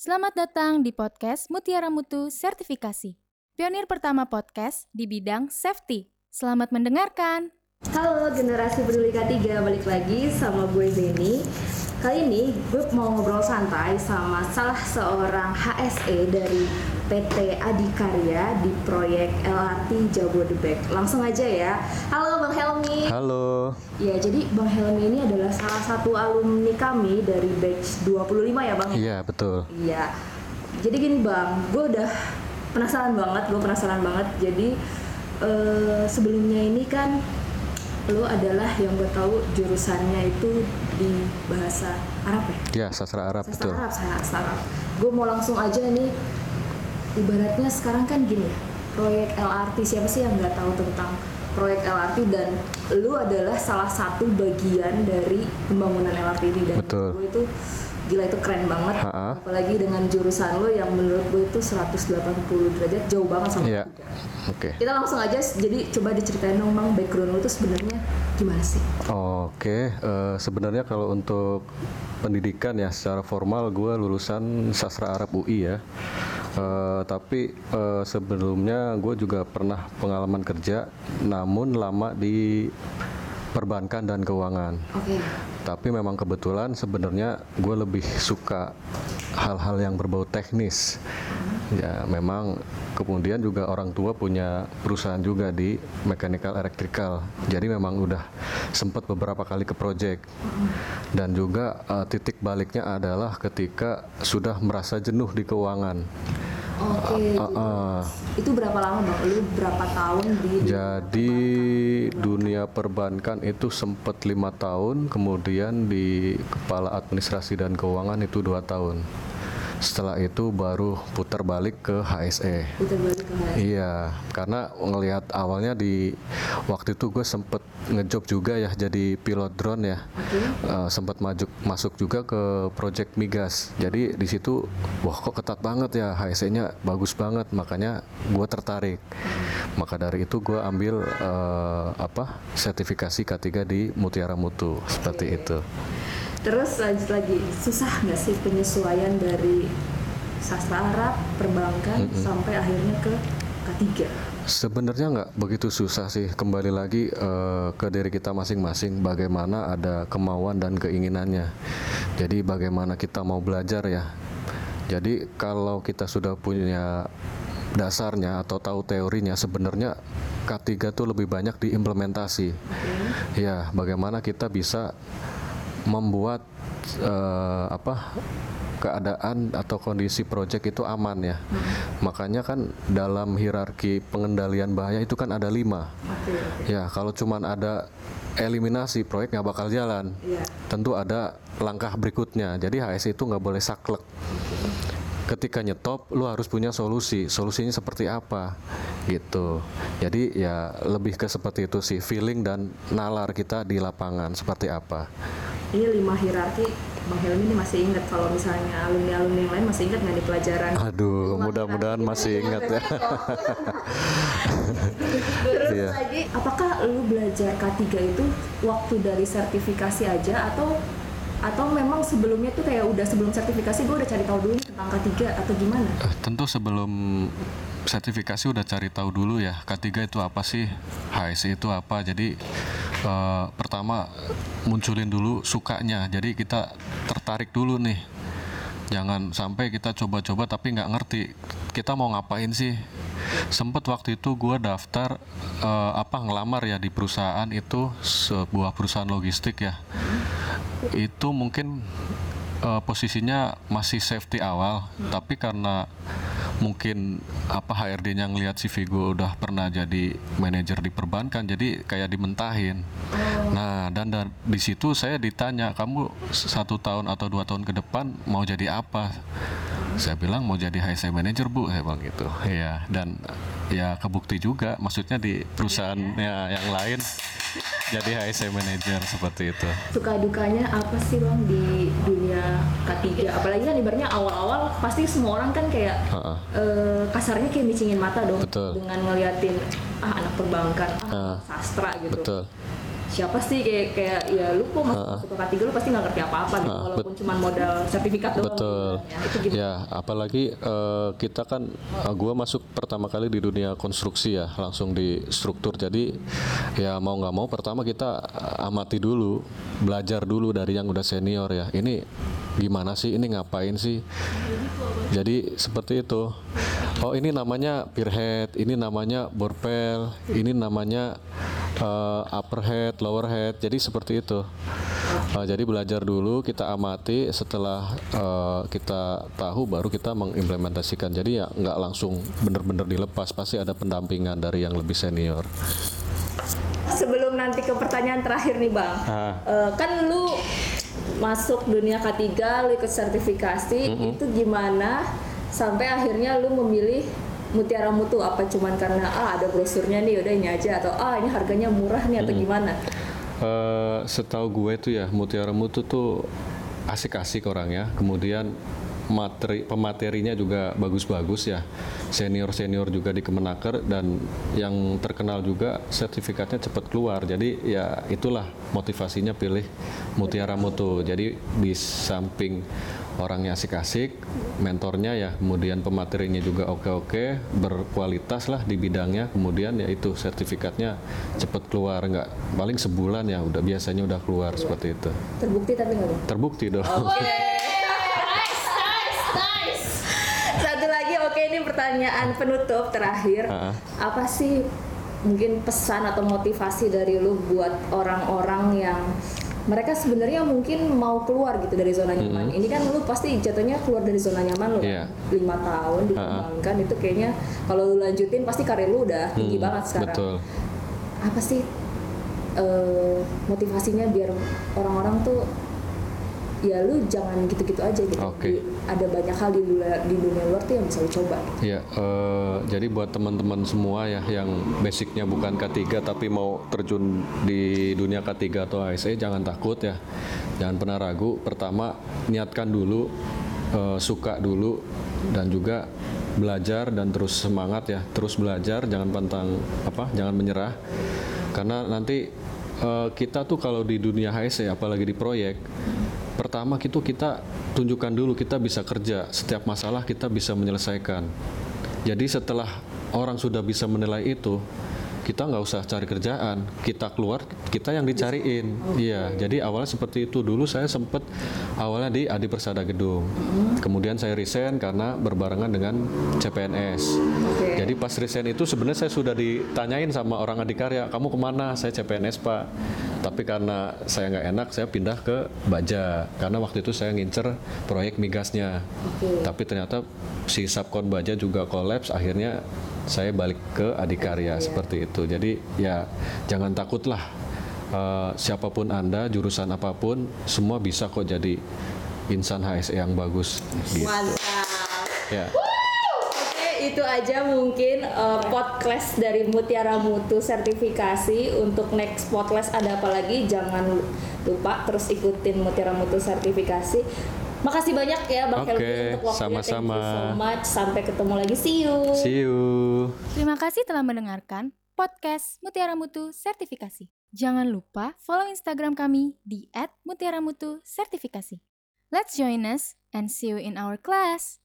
Selamat datang di podcast Mutiara Mutu Sertifikasi. Pionir pertama podcast di bidang safety. Selamat mendengarkan. Halo generasi peduli K3, balik lagi sama gue Zeni Kali ini gue mau ngobrol santai sama salah seorang HSE dari PT Adikarya di proyek LRT Jabodebek Langsung aja ya Halo Bang Helmi Halo. Ya jadi Bang Helmi ini adalah salah satu alumni kami dari batch 25 ya Bang Iya, betul. Iya. Jadi gini bang, gue udah penasaran banget, gue penasaran banget. Jadi eh, sebelumnya ini kan lo adalah yang gue tahu jurusannya itu di bahasa Arab ya? Ya, sastra Arab, Sastra betul. Arab, sastra Arab. Gue mau langsung aja nih, ibaratnya sekarang kan gini ya, proyek LRT siapa sih yang nggak tahu tentang proyek LRT dan lu adalah salah satu bagian dari pembangunan LRT ini dan Betul. gue itu gila itu keren banget Ha-ha. apalagi dengan jurusan lo yang menurut gue itu 180 derajat jauh banget sama Iya. kita. Oke. kita langsung aja jadi coba diceritain dong bang background lo itu sebenarnya gimana sih Oke, eh, sebenarnya kalau untuk pendidikan ya secara formal gue lulusan sastra Arab UI ya. Eh, tapi eh, sebelumnya gue juga pernah pengalaman kerja, namun lama di perbankan dan keuangan. oke Tapi memang kebetulan sebenarnya gue lebih suka hal-hal yang berbau teknis. Ya memang kemudian juga orang tua punya perusahaan juga di mechanical electrical. Jadi memang udah sempat beberapa kali ke project. Dan juga eh, titik baliknya adalah ketika sudah merasa jenuh di keuangan. Oke Ah, ah. itu berapa lama bang lu berapa tahun di Jadi dunia perbankan itu sempat lima tahun, kemudian di kepala administrasi dan keuangan itu dua tahun. Setelah itu baru putar balik ke HSE. putar balik ke HSE? Iya, karena ngelihat awalnya di waktu itu gue sempet ngejob juga ya jadi pilot drone ya. oke Eh, sempat maju masuk juga ke project migas. Jadi di situ wah kok ketat banget ya HSE-nya bagus banget makanya gue tertarik. Maka dari itu gue ambil eh, apa sertifikasi K3 di Mutiara Mutu seperti itu. Terus lanjut lagi, susah nggak sih penyesuaian dari sastra Arab, perbankan, sampai akhirnya ke K3? Sebenarnya nggak begitu susah sih kembali lagi eh, ke diri kita masing-masing bagaimana ada kemauan dan keinginannya. Jadi bagaimana kita mau belajar ya. Jadi kalau kita sudah punya dasarnya atau tahu teorinya sebenarnya K3 tuh lebih banyak diimplementasi. Ya, bagaimana kita bisa membuat eh, apa keadaan atau kondisi proyek itu aman ya. Makanya kan dalam hierarki pengendalian bahaya itu kan ada lima. Ya, kalau cuman ada eliminasi proyek nggak bakal jalan. Iya. Tentu ada langkah berikutnya. Jadi HSE itu nggak boleh saklek. Ketika nyetop, lu harus punya solusi. Solusinya seperti apa? Gitu. Jadi ya lebih ke seperti itu sih, feeling dan nalar kita di lapangan seperti apa. Ini lima hierarki, Bang Helmi ini masih ingat kalau misalnya alumni-alumni yang lain masih ingat nggak di pelajaran? Aduh, mudah-mudahan masih ingat ya. Terus Iya. lagi, apakah lu belajar K3 itu waktu dari sertifikasi aja atau atau memang sebelumnya tuh kayak udah sebelum sertifikasi gue udah cari tahu dulu nih tentang K3 atau gimana? Eh, Tentu sebelum sertifikasi udah cari tahu dulu ya K3 itu apa sih HSE itu apa jadi eh, pertama munculin dulu sukanya. Jadi kita tertarik dulu nih. Jangan sampai kita coba-coba tapi nggak ngerti kita mau ngapain sih. Sempet waktu itu gue daftar eh, apa ngelamar ya di perusahaan itu sebuah perusahaan logistik ya. Itu mungkin eh, posisinya masih safety awal tapi karena mungkin apa HRD-nya ngelihat CV gue udah pernah jadi manajer di perbankan jadi kayak dimentahin. Nah dan da- di situ saya ditanya kamu satu tahun atau dua tahun ke depan mau jadi apa? Saya bilang mau jadi HSE manager bu. Saya bilang gitu. Ya dan ya kebukti juga maksudnya di perusahaannya yang lain jadi HSE manager seperti itu Suka dukanya apa sih bang di dunia K3? Apalagi kan ibaratnya awal-awal pasti semua orang kan kayak Ha-ha. eh, kasarnya kayak micingin mata dong Betul. dengan ngeliatin ah anak perbankan, ah Ah, sastra gitu. betul siapa sih kayak kayak ya lu kok masuk, masuk ke K3 lu pasti nggak ngerti apa-apa gitu Uh, walaupun cuma modal sertifikat doang Betul. gitu ya. itu Ya, apalagi eh, kita kan eh, gua masuk pertama kali di dunia konstruksi ya, langsung di struktur. Jadi ya mau nggak mau pertama kita amati dulu, belajar dulu dari yang udah senior ya. Ini gimana sih? Ini ngapain sih? Jadi seperti itu. Oh, ini namanya pierhead, ini namanya borpel, ini namanya eh, upper head, lower head. Jadi seperti itu. Uh, jadi belajar dulu, kita amati, setelah uh, kita tahu baru kita mengimplementasikan. Jadi ya nggak langsung bener-bener dilepas, pasti ada pendampingan dari yang lebih senior. sebelum nanti ke pertanyaan terakhir nih bang. Eh, kan lu masuk dunia K3 lu ikut sertifikasi itu gimana sampai akhirnya lu memilih Mutiara Mutu apa cuman karena ah ada brosurnya nih udah ini aja atau ah ini harganya murah nih atau gimana Uh, setahu gue tuh ya Mutiara Mutu tuh asik-asik orangnya. Kemudian materi pematerinya juga bagus-bagus ya. Senior-senior juga di Kemenaker dan yang terkenal juga sertifikatnya cepat keluar. Jadi ya itulah motivasinya pilih Mutiara Mutu. Jadi di samping orangnya asik-asik, mentornya ya, kemudian pematerinya juga oke-oke, berkualitas lah di bidangnya, kemudian ya itu sertifikatnya cepat keluar, nggak paling sebulan ya udah biasanya udah keluar seperti itu. terbukti tapi nggak Terbukti dong. satu lagi oke ini pertanyaan penutup terakhir Ah. apa sih mungkin pesan atau motivasi dari lu buat orang-orang yang mereka sebenarnya mungkin mau keluar gitu dari zona nyaman. Ini kan lu pasti jatuhnya keluar dari zona nyaman lu Iya. lima tahun dikembangkan itu kayaknya kalau lu lanjutin pasti karir lu udah tinggi Hmm, banget sekarang. Betul. Apa sih eh, motivasinya biar orang-orang tuh ya lu jangan gitu-gitu aja gitu. Oke. Di- ada banyak hal di luar di dunia luar tuh yang bisa lu coba. Ya, eh, jadi buat teman-teman semua ya yang basicnya bukan K3 tapi mau terjun di dunia K3 atau ASE jangan takut ya. Jangan pernah ragu. Pertama, niatkan dulu, eh, suka dulu dan juga belajar dan terus semangat ya. Terus belajar, jangan pantang apa? Jangan menyerah. Karena nanti eh, kita tuh kalau di dunia HSE apalagi di proyek pertama itu kita tunjukkan dulu kita bisa kerja. Setiap masalah kita bisa menyelesaikan. Jadi setelah orang sudah bisa menilai itu kita nggak usah cari kerjaan. Kita keluar kita yang dicariin. Iya jadi awalnya seperti itu. Dulu saya sempet awalnya di Adi Persada Gedung. Kemudian saya resign karena berbarengan dengan CPNS Oke. jadi pas resign itu sebenarnya saya sudah ditanyain sama orang adikarya kamu ke mana? Saya CPNS pak. Tapi karena saya nggak enak saya pindah ke Baja. Karena waktu itu saya ngincer proyek migasnya. Oke. tapi ternyata si subkon Baja juga kolaps akhirnya saya balik ke Adikarya seperti itu jadi ya jangan takutlah Eh, siapa pun anda jurusan apa pun semua bisa kok jadi insan HSE yang bagus gitu. Mantap. ya Oke, itu aja mungkin uh, podcast dari Mutiara Mutu sertifikasi. Untuk next podcast ada apa lagi? Jangan lupa terus ikutin Mutiara Mutu sertifikasi. Makasih banyak ya Bang Oke, Helmi untuk waktunya. sama-sama. Thank you so much. Sampai ketemu lagi. See you. see you Terima kasih telah mendengarkan podcast Mutiara Mutu Sertifikasi. Jangan lupa follow Instagram kami di @mutiaramutu sertifikasi. Let's join us and see you in our class.